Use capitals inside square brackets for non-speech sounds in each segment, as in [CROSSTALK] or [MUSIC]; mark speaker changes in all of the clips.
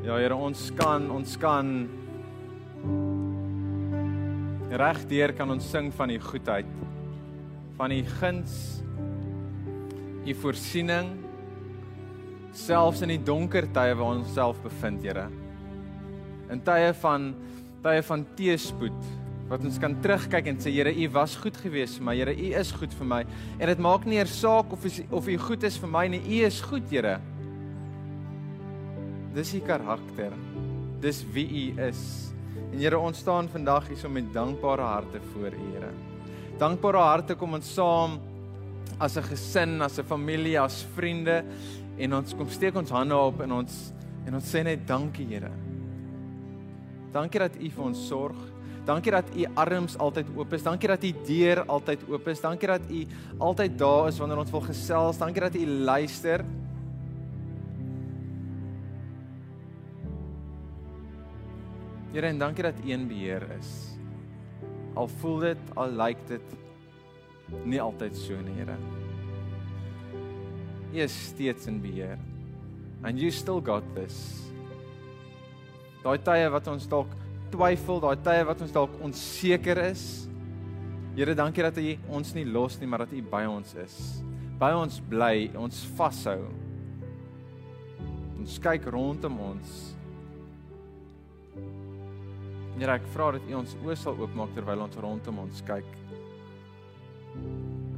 Speaker 1: Ja Here, ons kan ons kan regdeur kan ons sing van u goedheid, van u guns, u voorsiening selfs in die donker tye waar ons onsself bevind, Here. In tye van tye van teëspoed wat ons kan terugkyk en sê Here, U was goed geweest vir my. Here, U is goed vir my. En dit maak nie eers saak of of U goed is vir my nie. U is goed, Here. Dis U karakter. Dis wie U is. En Here, ons staan vandag hier so met dankbare harte voor U, Here. Dankbare harte kom ons saam as 'n gesin, as 'n familie, as vriende en ons kom steek ons hande op en ons en ons sê net dankie, Here. Dankie dat U vir ons sorg. Dankie dat U arms altyd oop is. Dankie dat U deur altyd oop is. Dankie dat U altyd daar is wanneer ons wil gesels. Dankie dat U luister. Here en dankie dat U in beheer is. Al voel dit, al lyk dit nie altyd so nie, Here. U is steeds in beheer. And you still got this. Daai tye wat ons dalk twyfel, daai tye wat ons dalk onseker is. Here, dankie dat U ons nie los nie, maar dat U by ons is. By ons bly, ons vashou. Ons kyk rondom ons. Here, ek vra dat U ons oë sal oopmaak terwyl ons rondom ons kyk.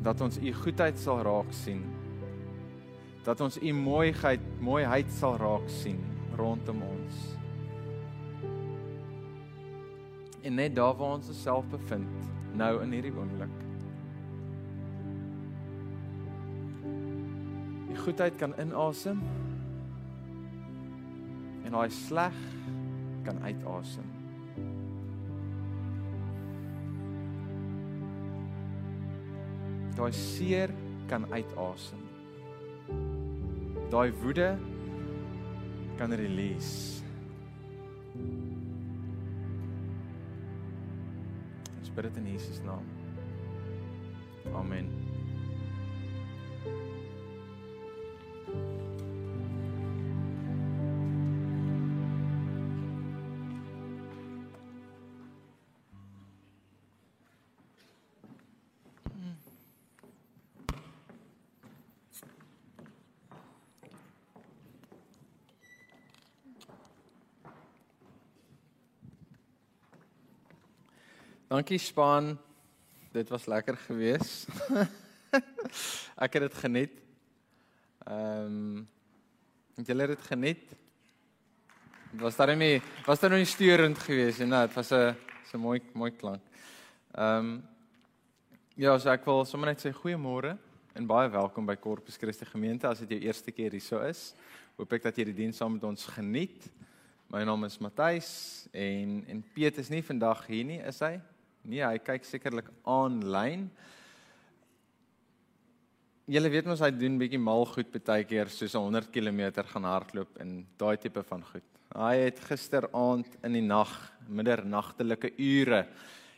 Speaker 1: Dat ons U goedheid sal raak sien. Dat ons U mooiheid, mooiheid sal raak sien rondom ons. En net daar waar ons osself bevind, nou in hierdie oomblik. Die goedheid kan inasem. En daai sleg kan uitasem. Daai seer kan uitasem. Daai woede kan release. Ons bid dit in Jesus naam. Amen. Dankie span. Dit was lekker geweest. [LAUGHS] ek het dit geniet. Ehm um, het julle dit geniet? Was daar nie was daar nou nie steurend geweest nie? Nou, dit was 'n so mooi mooi klank. Ehm um, ja, so ek wil sommer net sê goeiemôre en baie welkom by Corpus Christi Gemeente as dit jou eerste keer hierso is. Hoop ek dat jy die diens saam met ons geniet. My naam is Matthys en en Piet is nie vandag hier nie, is hy? Nee, hy kyk sekerlik aanlyn. Julle weet mos hy doen bietjie mal goed baie keer soos 100 km gaan hardloop en daai tipe van goed. Hy het gisteraand in die nag, middernagtelike ure,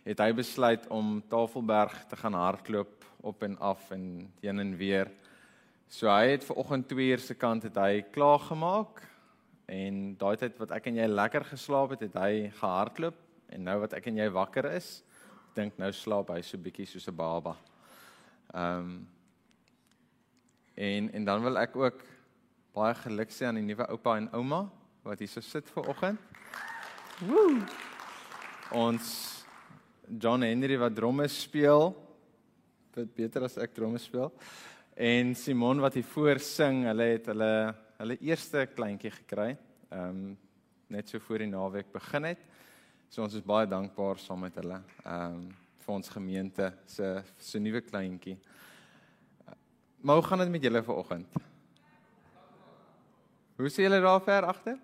Speaker 1: het hy besluit om Tafelberg te gaan hardloop op en af en heen en weer. So hy het ver oggend 2 uur se kant het hy klaar gemaak en daai tyd wat ek en jy lekker geslaap het, het hy gehardloop en nou wat ek en jy wakker is, dink nou slaap hy so bietjie soos 'n baba. Ehm um, en en dan wil ek ook baie geluk sê aan die nuwe oupa en ouma wat hier so sit vir oggend. Woe. Ons John Henry wat drome speel. Dit beter as ek drome speel. En Simon wat hier voor sing, hulle het hulle hulle eerste kleintjie gekry. Ehm um, net so voor die naweek begin het. So ons is baie dankbaar saam met hulle. Ehm um, vir ons gemeente se se nuwe kleintjie. Maar hoe gaan dit met julle vanoggend? Hoe sien julle daar ver agter?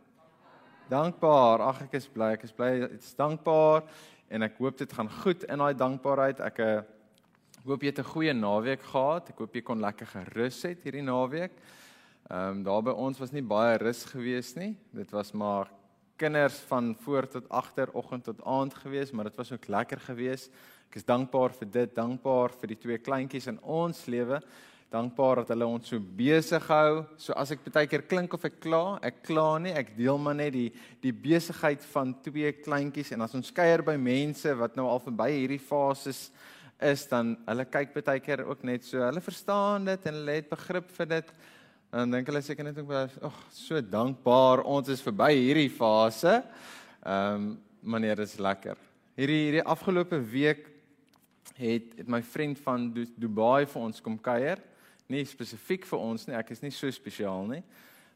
Speaker 1: Dankbaar. Ag ek is bly. Ek is bly. Ek is dankbaar en ek hoop dit gaan goed in daai dankbaarheid. Ek uh, hoop jy het 'n goeie naweek gehad. Ek hoop jy kon lekker gerus het hierdie naweek. Ehm um, daar by ons was nie baie rus gewees nie. Dit was maar kinders van voor tot agter, oggend tot aand gewees, maar dit was ook lekker gewees. Ek is dankbaar vir dit, dankbaar vir die twee kleintjies in ons lewe. dankbaar dat hulle ons so besig hou. So as ek baie keer klink of ek kla, ek kla nie, ek deel maar net die die besigheid van twee kleintjies en as ons kuier by mense wat nou al verby hierdie fases is dan hulle kyk baie keer ook net so. Hulle verstaan dit en hulle het begrip vir dit. Dan dink hulle seker net ek was, "Ag, so dankbaar ons is verby hierdie fase." Ehm, um, dit is lekker. Hierdie hierdie afgelope week het het my vriend van Dubai vir ons kom kuier nie spesifiek vir ons nie. Ek is nie so spesiaal nie.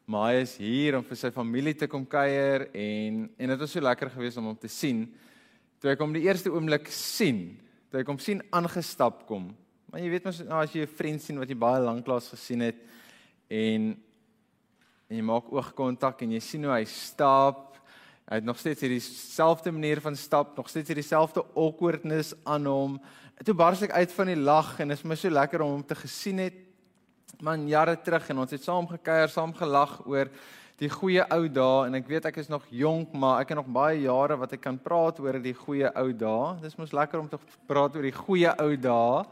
Speaker 1: Maar hy is hier om vir sy familie te kom kuier en en dit was so lekker geweest om hom te sien. Toe ek hom die eerste oomblik sien, toe ek hom sien aangestap kom. Maar jy weet mos nou as jy 'n vriend sien wat jy baie lank lank gesien het en en jy maak oogkontak en jy sien hoe hy stap. Hy het nog steeds hierdie selfde manier van stap, nog steeds hierdie selfde awkwardness aan hom. Toe bars ek uit van die lag en dit is my so lekker om hom te gesien het man jare terug en ons het saam gekuier, saam gelag oor die goeie ou dae en ek weet ek is nog jonk, maar ek het nog baie jare wat ek kan praat oor die goeie ou dae. Dis mos lekker om te praat oor die goeie ou dae.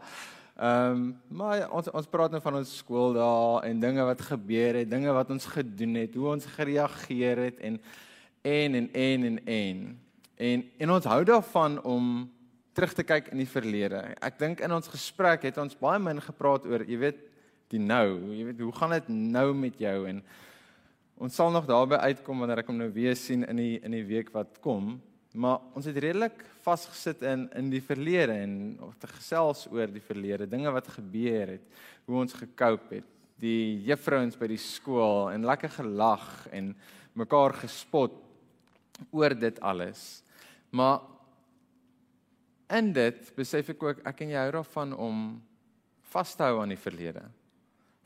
Speaker 1: Ehm um, maar ja, ons ons praat nou van ons skooldae en dinge wat gebeur het, dinge wat ons gedoen het, hoe ons gereageer het en en en en en en en, en ons hou daarvan om terug te kyk in die verlede. Ek dink in ons gesprek het ons baie min gepraat oor, jy weet, die nou. Jy weet, hoe gaan dit nou met jou en ons sal nog daarby uitkom wanneer ek hom nou weer sien in die in die week wat kom. Maar ons het redelik vasgesit in in die verlede en of te gesels oor die verlede, dinge wat gebeur het, hoe ons gekoop het, die juffrouens by die skool en lekker gelag en mekaar gespot oor dit alles. Maar in dit besef ek ook ek en jy hou daarvan om vas te hou aan die verlede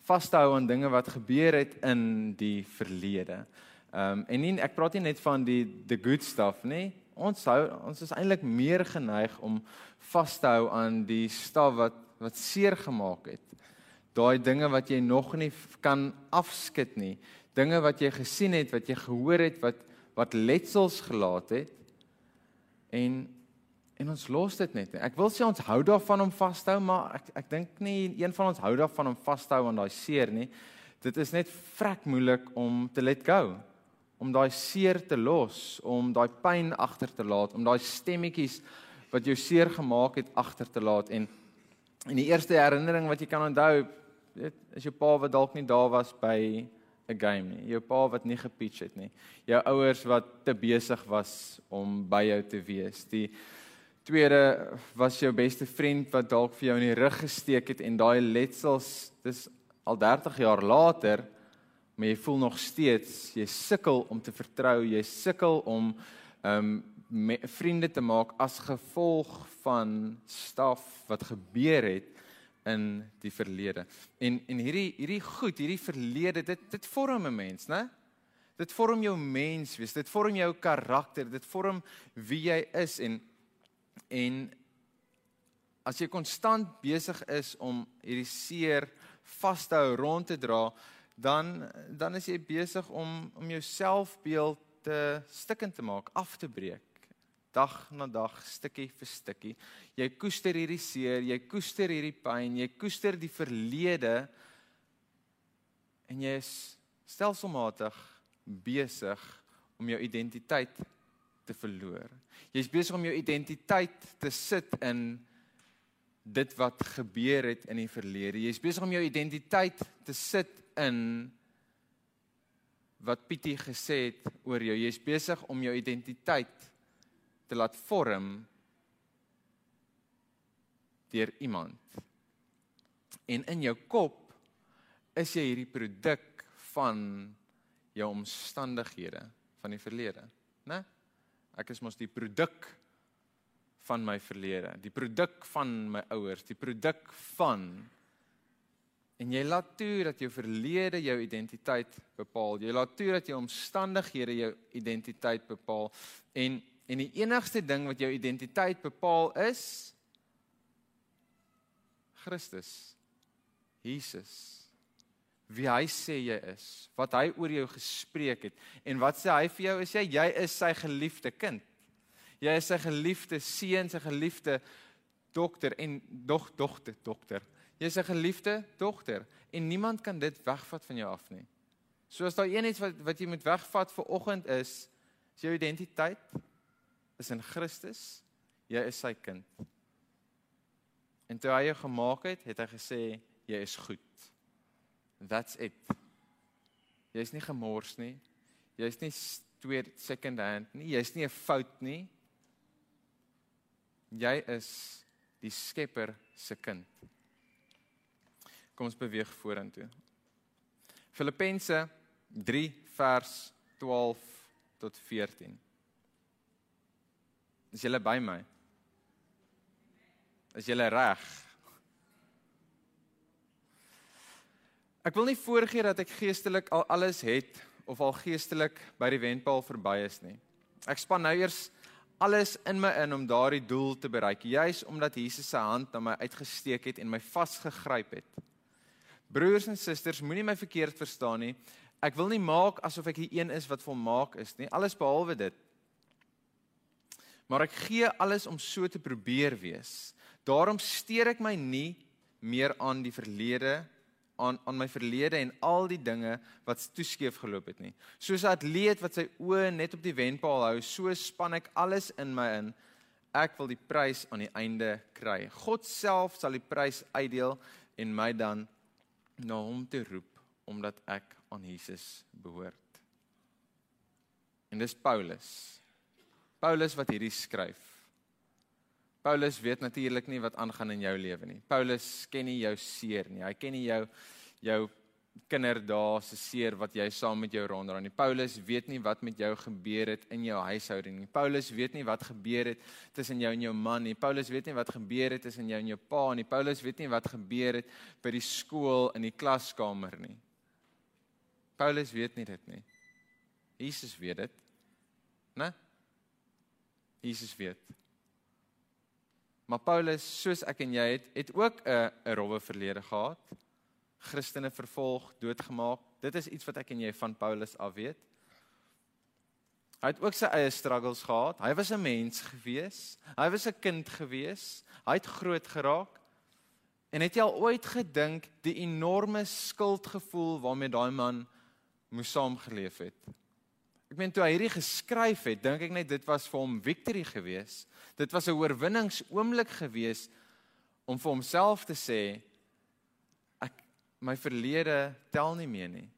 Speaker 1: vashou aan dinge wat gebeur het in die verlede. Ehm um, en nie ek praat nie net van die the good stuff nie. Ons hou ons is eintlik meer geneig om vas te hou aan die staf wat wat seer gemaak het. Daai dinge wat jy nog nie kan afskud nie. Dinge wat jy gesien het, wat jy gehoor het, wat wat letsels gelaat het. En en ons los dit net. Ek wil sê ons hou daarvan om vas te hou, maar ek ek dink nie een van ons hou daarvan om vas te hou aan daai seer nie. Dit is net vrek moeilik om te let go. Om daai seer te los, om daai pyn agter te laat, om daai stemmetjies wat jou seer gemaak het agter te laat en en die eerste herinnering wat jy kan onthou, weet, is jou pa wat dalk nie daar was by 'n game nie. Jou pa wat nie gepitch het nie. Jou ouers wat te besig was om by jou te wees. Die Tweede was jou beste vriend wat dalk vir jou in die rug gesteek het en daai letsels, dis al 30 jaar later, maar jy voel nog steeds jy sukkel om te vertrou, jy sukkel om um vriende te maak as gevolg van staf wat gebeur het in die verlede. En en hierdie hierdie goed, hierdie verlede, dit dit vorm 'n mens, né? Dit vorm jou mens wees, dit vorm jou karakter, dit vorm wie jy is en En as jy konstant besig is om hierdie seer vas te hou rond te dra, dan dan is jy besig om om jou selfbeeld te stikkend te maak, af te breek. Dag na dag, stukkie vir stukkie. Jy koester hierdie seer, jy koester hierdie pyn, jy koester die verlede en jy is stelselmatig besig om jou identiteit te verloor. Jy's besig om jou identiteit te sit in dit wat gebeur het in die verlede. Jy's besig om jou identiteit te sit in wat Pietie gesê het oor jou. Jy's besig om jou identiteit te laat vorm deur iemand. En in jou kop is jy hierdie produk van jou omstandighede van die verlede, né? Ek is mos die produk van my verlede, die produk van my ouers, die produk van en jy laat toe dat jou verlede jou identiteit bepaal. Jy laat toe dat jou omstandighede jou identiteit bepaal en en die enigste ding wat jou identiteit bepaal is Christus. Jesus wie hy sê jy is, wat hy oor jou gespreek het en wat sê hy vir jou is jy jy is sy geliefde kind. Jy is sy geliefde seun, sy geliefde dokter en dog dogter dokter. Jy's 'n geliefde dogter en niemand kan dit wegvat van jou af nie. So as daar een iets wat wat jy moet wegvat vir oggend is, is jou identiteit is in Christus. Jy is sy kind. En toe hy jou gemaak het, het hy gesê jy is goed. That's it. Jy's nie gemors nie. Jy's nie tweede second hand nie. Jy's nie 'n fout nie. Jy is die Skepper se kind. Kom ons beweeg vorentoe. Filippense 3 vers 12 tot 14. Is julle by my? Is jy reg? Ek wil nie voorgee dat ek geestelik al alles het of al geestelik by die wenpaal verby is nie. Ek span nou eers alles in my in om daardie doel te bereik, juis omdat Jesus se hand na my uitgesteek het en my vasgegryp het. Broers en susters, moenie my verkeerd verstaan nie. Ek wil nie maak asof ek die een is wat volmaak is nie, alles behalwe dit. Maar ek gee alles om so te probeer wees. Daarom steur ek my nie meer aan die verlede aan aan my verlede en al die dinge wat toeskeef geloop het nie. Soos 'n atleet wat sy oë net op die wenpaal hou, so span ek alles in my in. Ek wil die prys aan die einde kry. God self sal die prys uitdeel en my dan na hom te roep omdat ek aan Jesus behoort. En dis Paulus. Paulus wat hierdie skryf. Paulus weet natuurlik nie wat aangaan in jou lewe nie. Paulus ken nie jou seer nie. Hy ken nie jou jou kinderdae se seer wat jy saam met jou rondra nie. Paulus weet nie wat met jou gebeur het in jou huishouding nie. Paulus weet nie wat gebeur het tussen jou en jou man nie. Paulus weet nie wat gebeur het tussen jou en jou pa nie. Paulus weet nie wat gebeur het by die skool in die klaskamer nie. Paulus weet nie dit nie. Jesus weet dit. Né? Jesus weet. Maar Paulus, soos ek en jy het, het ook 'n 'n rowwe verlede gehad. Christene vervolg, doodgemaak. Dit is iets wat ek en jy van Paulus af weet. Hy het ook sy eie struggles gehad. Hy was 'n mens gewees. Hy was 'n kind gewees. Hy het groot geraak. En het jy al ooit gedink die enorme skuldgevoel waarmee daai man moes saamgeleef het? Ek meen toe hy hierdie geskryf het, dink ek net dit was vir hom victory gewees. Dit was 'n oorwinningsoomblik gewees om vir homself te sê ek my verlede tel nie meer nie.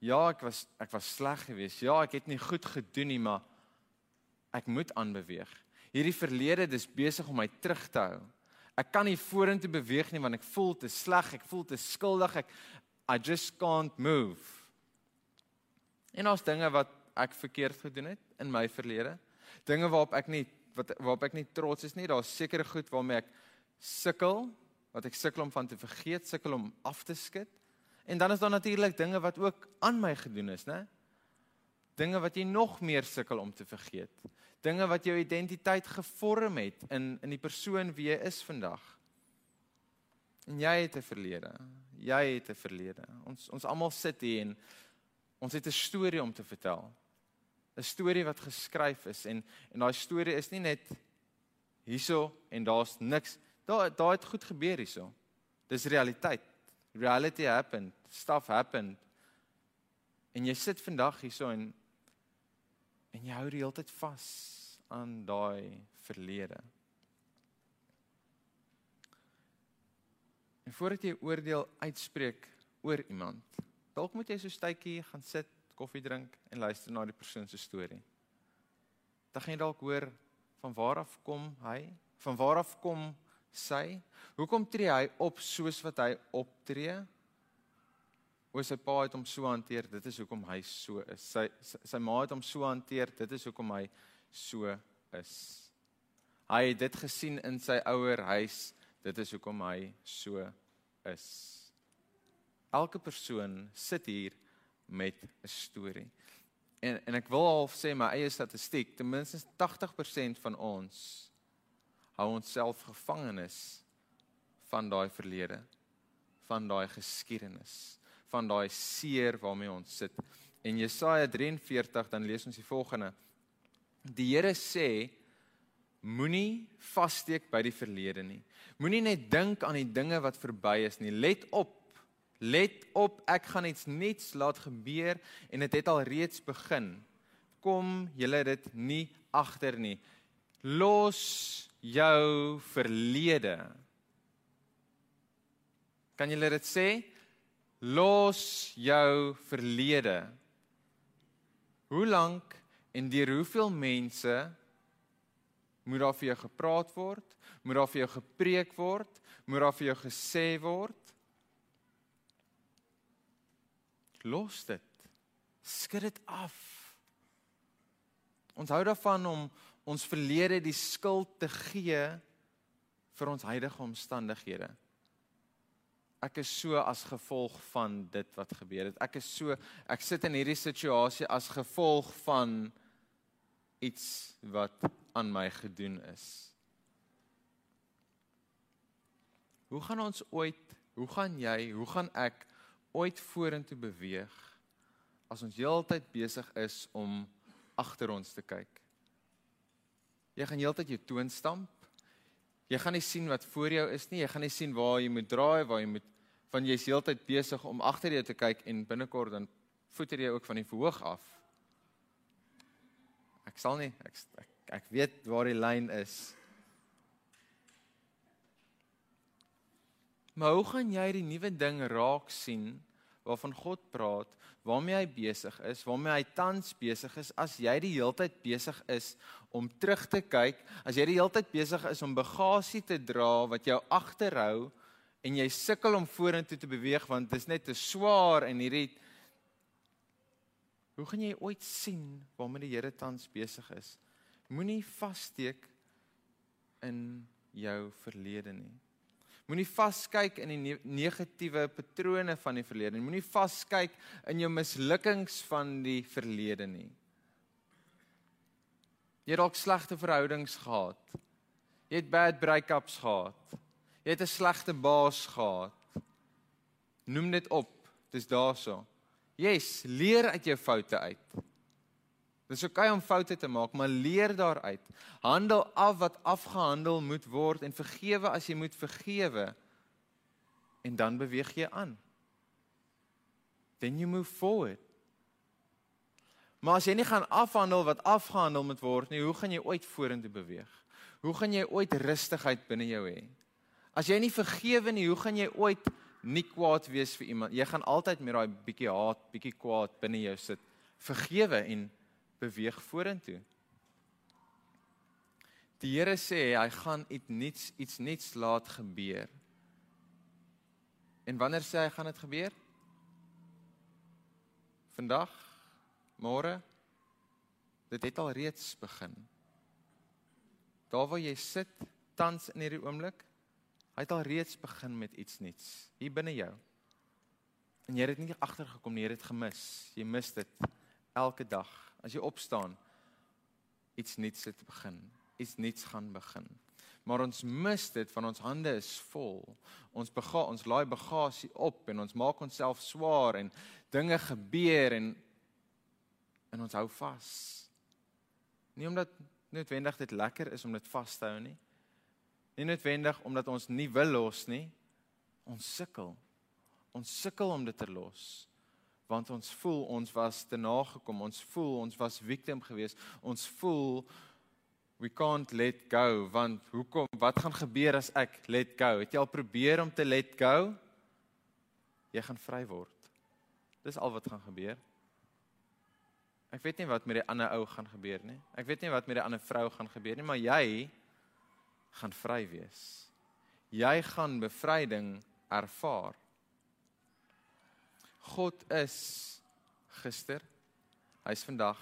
Speaker 1: Ja, ek was ek was sleg geweest. Ja, ek het nie goed gedoen nie, maar ek moet aanbeweeg. Hierdie verlede dis besig om my terug te hou. Ek kan nie vorentoe beweeg nie want ek voel te sleg, ek voel te skuldig. Ek I just can't move. En ons dinge wat ek verkeerd gedoen het in my verlede, dinge waarop ek nie wat waarop ek nie trots is nie, daar's sekere goed waarmee ek sukkel, wat ek sukkel om van te vergeet, sukkel om af te skud. En dan is daar natuurlik dinge wat ook aan my gedoen is, né? Dinge wat jy nog meer sukkel om te vergeet. Dinge wat jou identiteit gevorm het in in die persoon wie jy is vandag. En jy het 'n verlede. Jy het 'n verlede. Ons ons almal sit hier en Ons het 'n storie om te vertel. 'n Storie wat geskryf is en en daai storie is nie net hierso en daar's niks. Daar daar het goed gebeur hierso. Dis realiteit. Reality happened. Stuff happened. En jy sit vandag hierso en en jy hou die hele tyd vas aan daai verlede. En voordat jy oordeel uitspreek oor iemand, Dalk moet jy so 'n tydjie gaan sit, koffie drink en luister na die persoon se storie. Dan gaan jy dalk hoor van waar af kom hy? Van waar af kom sy? Hoekom tree hy op soos wat hy optree? Hoe sy pa het hom so hanteer, dit is hoekom hy so is. Sy sy, sy ma het hom so hanteer, dit is hoekom hy so is. Hy het dit gesien in sy ouer huis, dit is hoekom hy so is. Elke persoon sit hier met 'n storie. En en ek wil half sê my eie statistiek, ten minste 80% van ons hou onsself gevangenes van daai verlede, van daai geskiedenis, van daai seer waarmee ons sit. En Jesaja 43 dan lees ons die volgende: Die Here sê moenie vassteek by die verlede nie. Moenie net dink aan die dinge wat verby is nie. Let op. Let op, ek gaan iets nuuts laat gebeur en dit het, het al reeds begin. Kom julle dit nie agter nie. Los jou verlede. Kan julle dit sê? Los jou verlede. Hoe lank en deur hoeveel mense moet daar vir jou gepraat word? Moet daar vir jou gepreek word? Moet daar vir jou gesê word? Los dit. Skud dit af. Ons hou daarvan om ons verlede die skuld te gee vir ons huidige omstandighede. Ek is so as gevolg van dit wat gebeur het. Ek is so ek sit in hierdie situasie as gevolg van iets wat aan my gedoen is. Hoe gaan ons ooit, hoe gaan jy, hoe gaan ek ooit vorentoe beweeg as ons heeltyd besig is om agter ons te kyk? Jy gaan heeltyd jou toon stamp. Jy gaan nie sien wat voor jou is nie. Jy gaan nie sien waar jy moet draai, waar jy moet van jy's heeltyd besig om agter jou te kyk en binnekort dan voeter jy ook van die verhoog af. Ek sal nie ek ek, ek weet waar die lyn is. Maar hoe gaan jy die nuwe ding raak sien waarvan God praat, waarmee hy besig is, waarmee hy tans besig is as jy die heeltyd besig is om terug te kyk, as jy die heeltyd besig is om bagasie te dra wat jou agterhou en jy sukkel om vorentoe te beweeg want dit is net te swaar en hierdie Hoe gaan jy ooit sien waarmee die Here tans besig is? Moenie vassteek in jou verlede nie. Moenie vaskyk in die negatiewe patrone van die verlede nie. Moenie vaskyk in jou mislukkings van die verlede nie. Jy het dalk slegte verhoudings gehad. Jy het bad breakups gehad. Jy het 'n slegte baas gehad. Noem dit op. Dis daarso. Yes, leer uit jou foute uit. Dis oukei om foute te maak, maar leer daaruit. Handel af wat afgehandel moet word en vergewe as jy moet vergewe. En dan beweeg jy aan. Then you move forward. Maar as jy nie gaan afhandel wat afgehandel moet word nie, hoe gaan jy ooit vorentoe beweeg? Hoe gaan jy ooit rustigheid binne jou hê? As jy nie vergewe nie, hoe gaan jy ooit nie kwaad wees vir iemand? Jy gaan altyd met daai bietjie haat, bietjie kwaad binne jou sit. Vergewe en beweeg vorentoe. Die Here sê hy gaan iets niets iets niets laat gebeur. En wanneer sê hy gaan dit gebeur? Vandag? Môre? Dit het al reeds begin. Daar waar jy sit tans in hierdie oomblik, Hy het al reeds begin met iets nuuts hier binne jou. En jy het dit nie agtergekom nie, jy het dit gemis. Jy mis dit elke dag as jy opstaan iets nuuts te begin. Iets nuuts gaan begin. Maar ons mis dit van ons hande is vol. Ons bega ons laai bagasie op en ons maak onsself swaar en dinge gebeur en en ons hou vas. Nie omdat noodwendig dit lekker is om dit vas te hou nie. Nie noodwendig omdat ons nie wil los nie. Ons sukkel. Ons sukkel om dit te los. Want ons voel ons was te nagekom. Ons voel ons was victim geweest. Ons voel we can't let go want hoekom wat gaan gebeur as ek let go? Het jy al probeer om te let go? Jy gaan vry word. Dis al wat gaan gebeur. Ek weet nie wat met die ander ou gaan gebeur nie. Ek weet nie wat met die ander vrou gaan gebeur nie, maar jy gaan vry wees. Jy gaan bevryding ervaar. God is gister, hy's vandag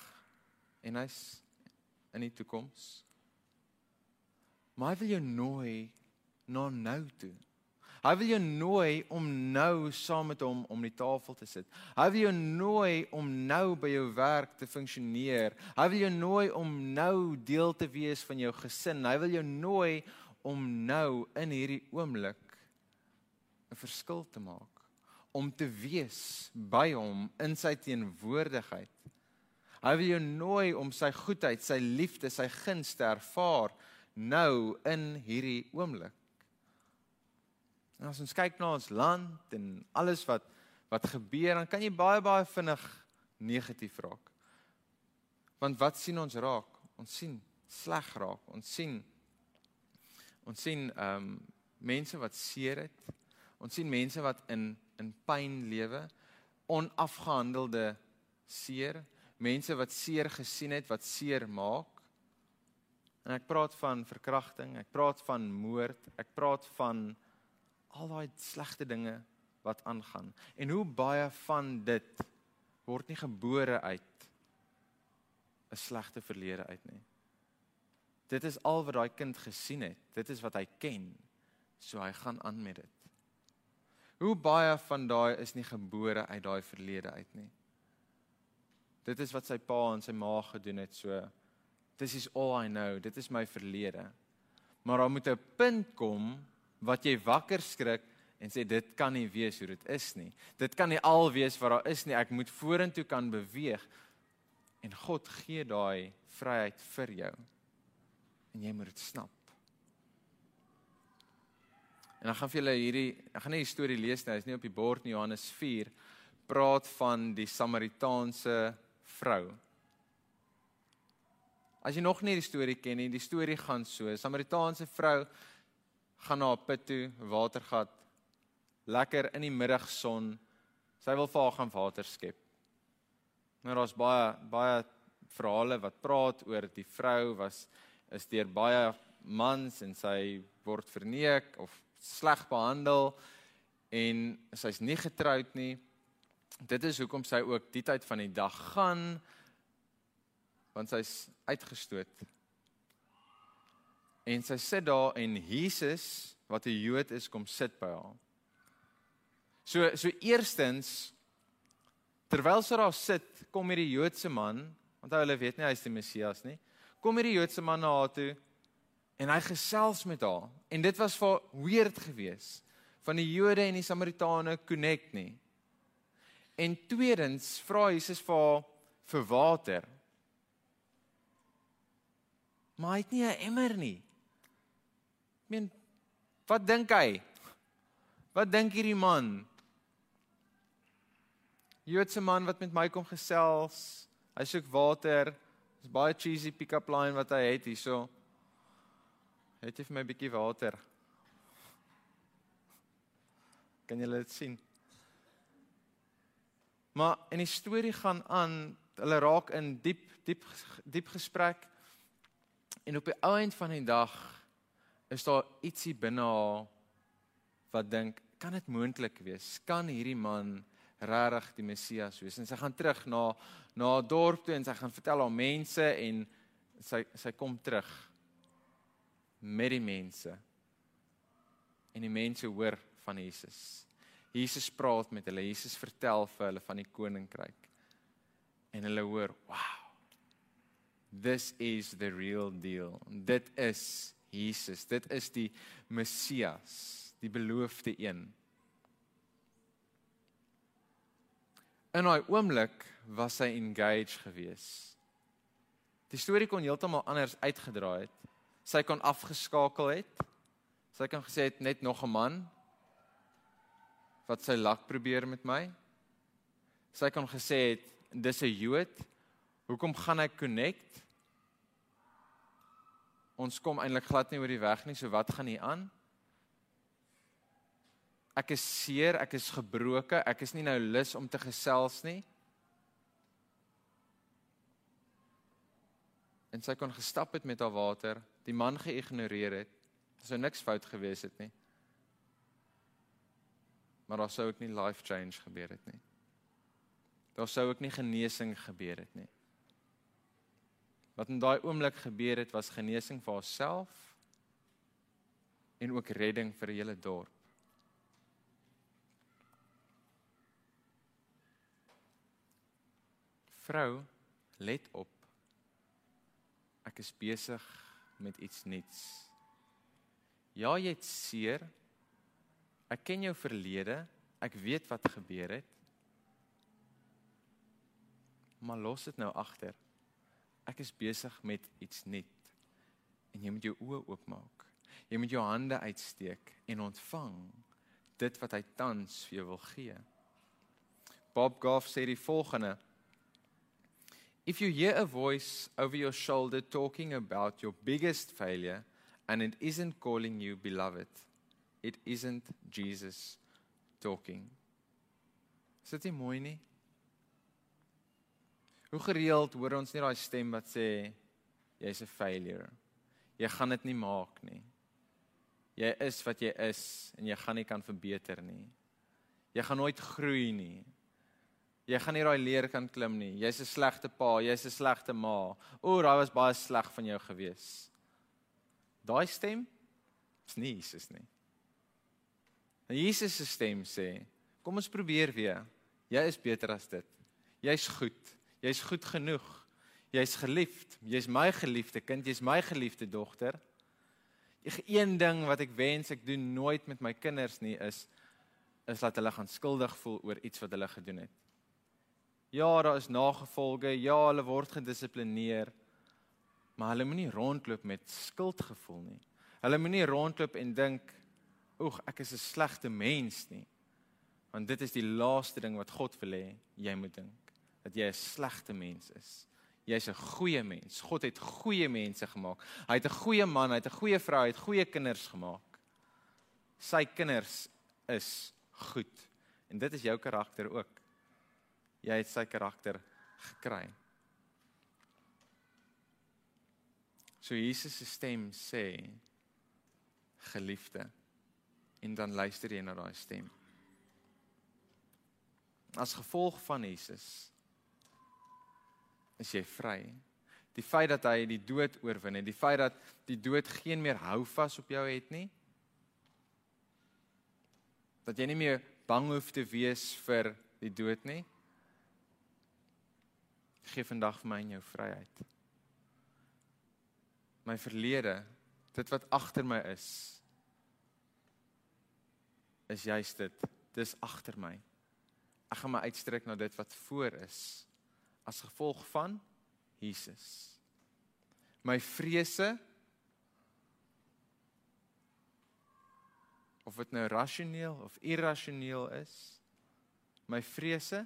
Speaker 1: en hy's in die toekoms. Maar hy wil jou nooi na nou toe. Hy wil jou nooi om nou saam met hom om die tafel te sit. Hy wil jou nooi om nou by jou werk te funksioneer. Hy wil jou nooi om nou deel te wees van jou gesin. Hy wil jou nooi om nou in hierdie oomblik 'n verskil te maak, om te wees by hom in sy teenwoordigheid. Hy wil jou nooi om sy goedheid, sy liefde, sy guns te ervaar nou in hierdie oomblik. En as ons kyk na ons land en alles wat wat gebeur, dan kan jy baie baie vinnig negatief raak. Want wat sien ons raak? Ons sien sleg raak. Ons sien ons sien ehm um, mense wat seer het. Ons sien mense wat in in pyn lewe, onafgehandelde seer, mense wat seer gesien het, wat seer maak. En ek praat van verkrachting, ek praat van moord, ek praat van al daai slegte dinge wat aangaan. En hoe baie van dit word nie gebore uit 'n slegte verlede uit nie. Dit is al wat daai kind gesien het. Dit is wat hy ken. So hy gaan aan met dit. Hoe baie van daai is nie gebore uit daai verlede uit nie. Dit is wat sy pa en sy ma gedoen het. So this is all I know. Dit is my verlede. Maar daar moet 'n punt kom wat jy wakker skrik en sê dit kan nie wees hoe dit is nie. Dit kan nie al wees wat daar is nie. Ek moet vorentoe kan beweeg. En God gee daai vryheid vir jou. En jy moet dit snap. En dan gaan vir julle hierdie ek gaan nie die storie lees nie. Is nie op die bord nie. Johannes 4 praat van die Samaritaanse vrou. As jy nog nie die storie ken nie, die storie gaan so. 'n Samaritaanse vrou gaan na 'n put toe, watergat, lekker in die middagson. Sy wil vir haar gaan water skep. Nou daar's baie baie verhale wat praat oor die vrou was is deur baie mans en sy word verneek of sleg behandel en sy's nie getroud nie. Dit is hoekom sy ook die tyd van die dag gaan want sy's uitgestoot En sy sit daar en Jesus wat 'n Jood is kom sit by haar. So so eerstens terwyl sy daar sit, kom hierdie Joodse man, want hulle weet nie hy is die Messias nie. Kom hierdie Joodse man na haar toe en hy gesels met haar. En dit was vir weird geweest van die Jode en die Samaritane connect nie. En tweedens vra Jesus vir haar vir water. Maar hy het nie 'n emmer nie meen wat dink hy? Wat dink hierdie man? Joodse man wat met my kom gesels. Hy soek water. Dis baie cheesy pick-up line wat hy het hierso. Het jy vir my 'n bietjie water? Kan jy dit sien? Maar en die storie gaan aan, hulle raak in diep diep diep gesprek. En op die ou end van die dag is daar ietsie binne haar wat dink, kan dit moontlik wees? Kan hierdie man regtig die Messias wees? En sy gaan terug na na haar dorp toe en sy gaan vertel aan mense en sy sy kom terug met die mense. En die mense hoor van Jesus. Jesus praat met hulle. Jesus vertel vir hulle van die koninkryk. En hulle hoor, "Wow. This is the real deal. Dit is Jesus. Dit is die Messias, die beloofde een. In daai oomblik was hy engaged geweest. Die storie kon heeltemal anders uitgedraai het. Sy kon afgeskakel het. Sy kon gesê het net nog 'n man wat sy lak probeer met my. Sy kon gesê het dis 'n Jood. Hoekom gaan hy connect? Ons kom eintlik glad nie oor die weg nie, so wat gaan hier aan? Ek is seer, ek is gebroken, ek is nie nou lus om te gesels nie. En sy kon gestap het met haar water, die man geïgnoreer het. Daar sou niks fout gewees het nie. Maar daar sou ook nie life change gebeur het nie. Daar sou ook nie genesing gebeur het nie. Wat in daai oomblik gebeur het was genesing vir haarself en ook redding vir die hele dorp. Vrou, let op. Ek is besig met iets nuuts. Ja, jy het seer. Ek ken jou verlede. Ek weet wat gebeur het. Maar los dit nou agter ek is besig met iets nuut. en jy moet jou oë oopmaak. Jy moet jou hande uitsteek en ontvang dit wat hy tans vir jou wil gee. Bob Goff sê die volgende: If you hear a voice over your shoulder talking about your biggest failure and it isn't calling you beloved, it isn't Jesus talking. Is dit nie mooi nie? Hoe gereeld hoor ons nie daai stem wat sê jy's 'n failure. Jy gaan dit nie maak nie. Jy is wat jy is en jy gaan nie kan verbeter nie. Jy gaan nooit groei nie. Jy gaan nie daai leer kan klim nie. Jy's 'n slegte pa, jy's 'n slegte ma. O, daai was baie sleg van jou gewees. Daai stem is nie Jesus nie. En Jesus se stem sê, kom ons probeer weer. Jy is beter as dit. Jy's goed. Jy's goed genoeg. Jy's geliefd. Jy's my geliefde kind, jy's my geliefde dogter. Ek een ding wat ek wens ek doen nooit met my kinders nie is is dat hulle gaan skuldig voel oor iets wat hulle gedoen het. Ja, daar is nagevolge. Ja, hulle word gedissiplineer. Maar hulle moenie rondloop met skuldgevoel nie. Hulle moenie rondloop en dink, "Oeg, ek is 'n slegte mens nie." Want dit is die laaste ding wat God wil hê jy moet dink, dat jy 'n slegte mens is. Jy's 'n goeie mens. God het goeie mense gemaak. Hy het 'n goeie man, hy het 'n goeie vrou, hy het goeie kinders gemaak. Sy kinders is goed. En dit is jou karakter ook jy het sy karakter gekry. So Jesus se stem sê geliefde en dan luister jy na daai stem. As gevolg van Jesus is jy vry. Die feit dat hy die dood oorwin het, die feit dat die dood geen meer houvas op jou het nie. Dat jy nie meer bang hoef te wees vir die dood nie gee vandag vir my en jou vryheid. My verlede, dit wat agter my is, is juist dit. Dis agter my. Ek gaan my uitstrek na dit wat voor is as gevolg van Jesus. My vrese of dit nou rasioneel of irrasioneel is, my vrese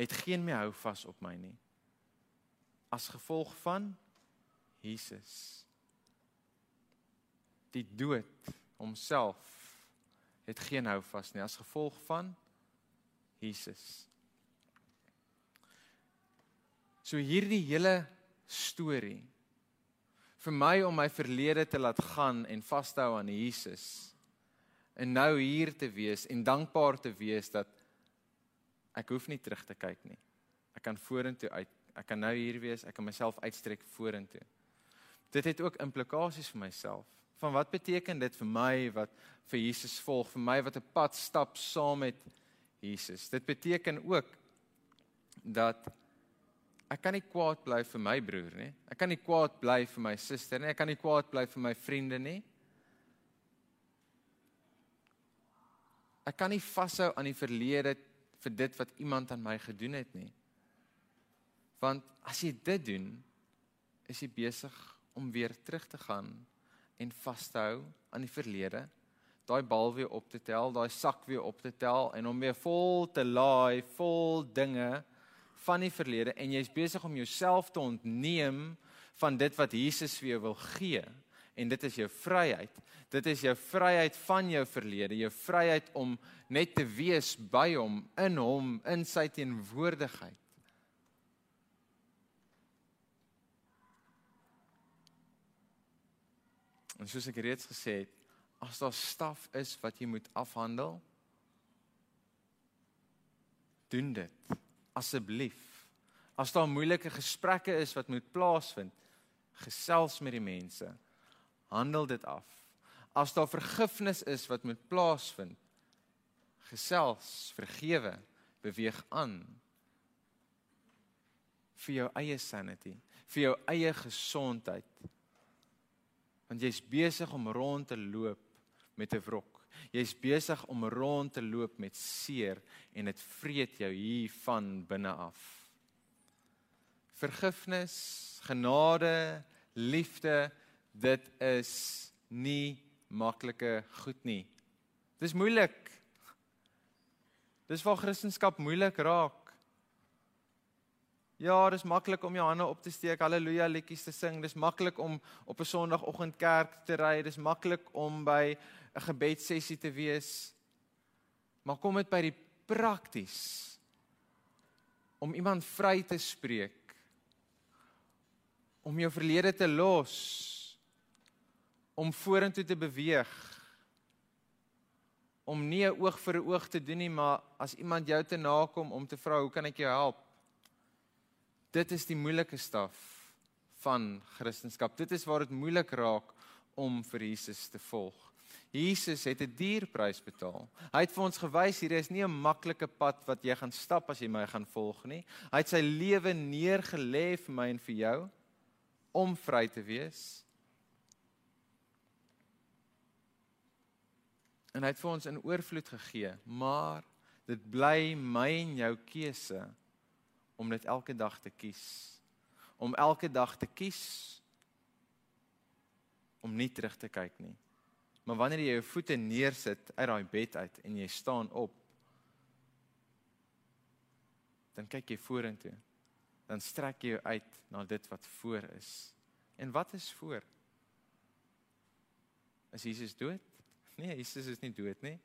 Speaker 1: het geen meer hou vas op my nie. As gevolg van Jesus. Die dood homself het geen hou vas nie as gevolg van Jesus. So hierdie hele storie vir my om my verlede te laat gaan en vashou aan Jesus en nou hier te wees en dankbaar te wees dat Ek hoef nie terug te kyk nie. Ek kan vorentoe uit. Ek kan nou hier wees, ek kan myself uitstrek vorentoe. Dit het ook implikasies vir myself. Van wat beteken dit vir my wat vir Jesus volg, vir my wat 'n pad stap saam met Jesus? Dit beteken ook dat ek kan nie kwaad bly vir my broer nie. Ek kan nie kwaad bly vir my suster nie. Ek kan nie kwaad bly vir my vriende nie. Ek kan nie vashou aan die verlede vir dit wat iemand aan my gedoen het nie. Want as jy dit doen, is jy besig om weer terug te gaan en vas te hou aan die verlede, daai bal weer op te tel, daai sak weer op te tel en hom weer vol te laai vol dinge van die verlede en jy's besig om jouself te ontneem van dit wat Jesus vir jou wil gee en dit is jou vryheid. Dit is jou vryheid van jou verlede, jou vryheid om net te wees by hom, in hom, in sy teenwoordigheid. En soos ek reeds gesê het, as daar staf is wat jy moet afhandel, doen dit asseblief. As daar moeilike gesprekke is wat moet plaasvind, gesels met die mense handel dit af. As daar vergifnis is wat moet plaasvind, gesels, vergewe, beweeg aan vir jou eie sanity, vir jou eie gesondheid. Want jy's besig om rond te loop met 'n wrok. Jy's besig om rond te loop met seer en dit vreet jou hier van binne af. Vergifnis, genade, liefde dit is nie maklike goed nie. Dis moeilik. Dis waar Christendom moeilik raak. Ja, dis maklik om jou hande op te steek, haleluja liedjies te sing. Dis maklik om op 'n Sondagoggend kerk te ry. Dis maklik om by 'n gebedssessie te wees. Maar kom dit by die prakties om iemand vry te spreek. Om jou verlede te los. Om vorentoe te beweeg. Om nie 'n oog vir 'n oog te doen nie, maar as iemand jou te nakom om te vra, "Hoe kan ek jou help?" Dit is die moeilike staf van Christendom. Dit is waar dit moeilik raak om vir Jesus te volg. Jesus het 'n duur prys betaal. Hy het vir ons gewys hier is nie 'n maklike pad wat jy gaan stap as jy my gaan volg nie. Hy het sy lewe neergelê vir my en vir jou om vry te wees. En hy het vir ons in oorvloed gegee, maar dit bly my en jou keuse om dit elke dag te kies. Om elke dag te kies om nie terug te kyk nie. Maar wanneer jy jou voete neersit uit daai bed uit en jy staan op, dan kyk jy vorentoe. Dan strek jy jou uit na dit wat voor is. En wat is voor? Is Jesus dood? Nee, Jesus is nie dood nie.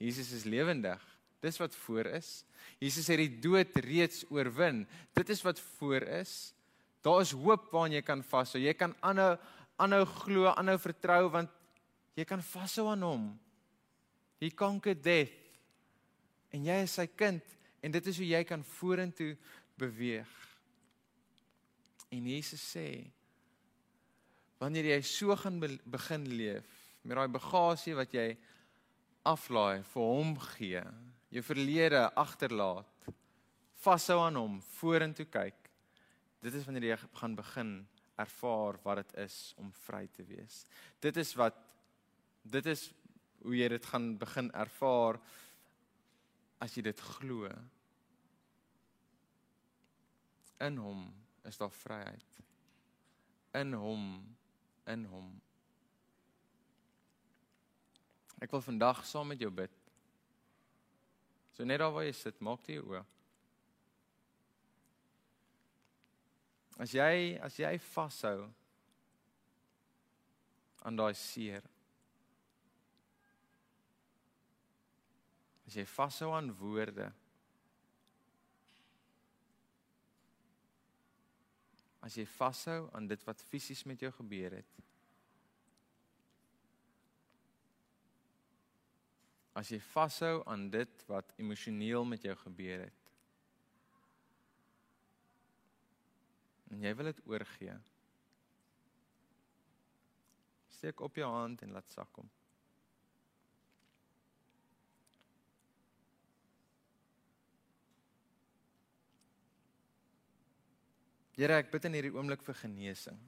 Speaker 1: Jesus is lewendig. Dis wat voor is. Jesus het die dood reeds oorwin. Dit is wat voor is. Daar is hoop waaraan jy kan vashou. Jy kan aanhou aanhou glo, aanhou vertrou want jy kan vashou aan hom. He conquered death. En jy is sy kind en dit is hoe jy kan vorentoe beweeg. En Jesus sê wanneer jy so gaan be begin leef met daai bagasie wat jy aflaai vir hom gee jou verlede agterlaat, vashou aan hom, vorentoe kyk. Dit is wanneer jy gaan begin ervaar wat dit is om vry te wees. Dit is wat dit is hoe jy dit gaan begin ervaar as jy dit glo. In hom is daar vryheid. In hom, in hom. Ek wil vandag saam met jou bid. So net daar waar jy sit, maak jy oë. As jy as jy vashou aan daai seer. As jy vashou aan woorde. As jy vashou aan dit wat fisies met jou gebeur het. As jy vashou aan dit wat emosioneel met jou gebeur het. En jy wil dit oorgee. Steek op jou hand en laat sak hom. Here, ek bid in hierdie oomblik vir genesing.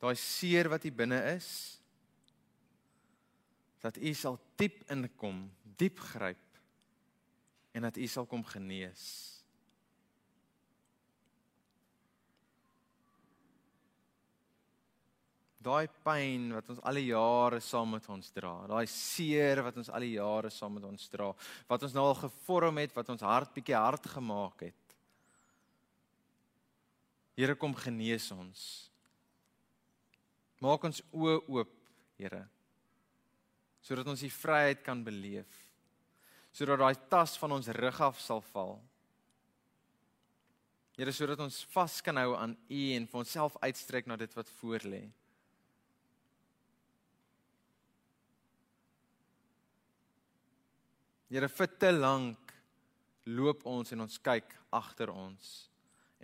Speaker 1: Daai seer wat hier binne is, dat u sal diep inkom, diep gryp en dat u sal kom genees. Daai pyn wat ons al die jare saam met ons dra, daai seer wat ons al die jare saam met ons dra, wat ons nou al gevorm het, wat ons hart bietjie hard gemaak het. Here kom genees ons. Maak ons oë oop, Here sodat ons die vryheid kan beleef. Sodat daai tas van ons rug af sal val. Here sodat ons vas kan hou aan U en vir onsself uitstrek na dit wat voor lê. Here vir te lank loop ons en ons kyk agter ons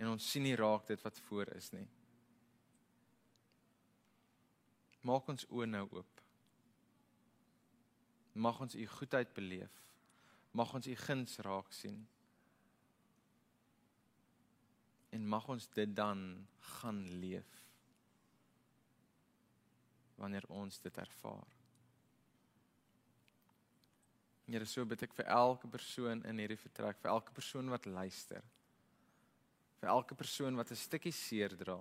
Speaker 1: en ons sien nie raak dit wat voor is nie. Maak ons oë nou oop. Mag ons u goedheid beleef. Mag ons u guns raak sien. En mag ons dit dan gaan leef. Wanneer ons dit ervaar. Here, so bid ek vir elke persoon in hierdie vertrek, vir elke persoon wat luister. Vir elke persoon wat 'n stukkie seer dra.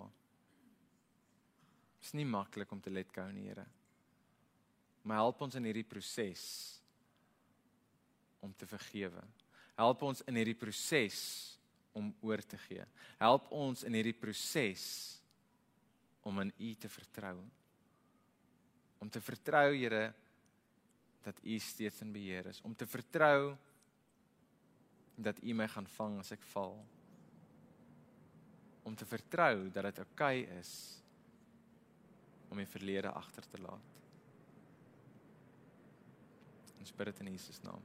Speaker 1: Dit is nie maklik om te let go nie, Here. Maar help ons in hierdie proses om te vergewe. Help ons in hierdie proses om oor te gee. Help ons in hierdie proses om in U te vertrou. Om te vertrou, Here, dat U steeds in beheer is, om te vertrou dat U my gaan vang as ek val. Om te vertrou dat dit oukei okay is om die verlede agter te laat. Ons bid dit in Jesus naam.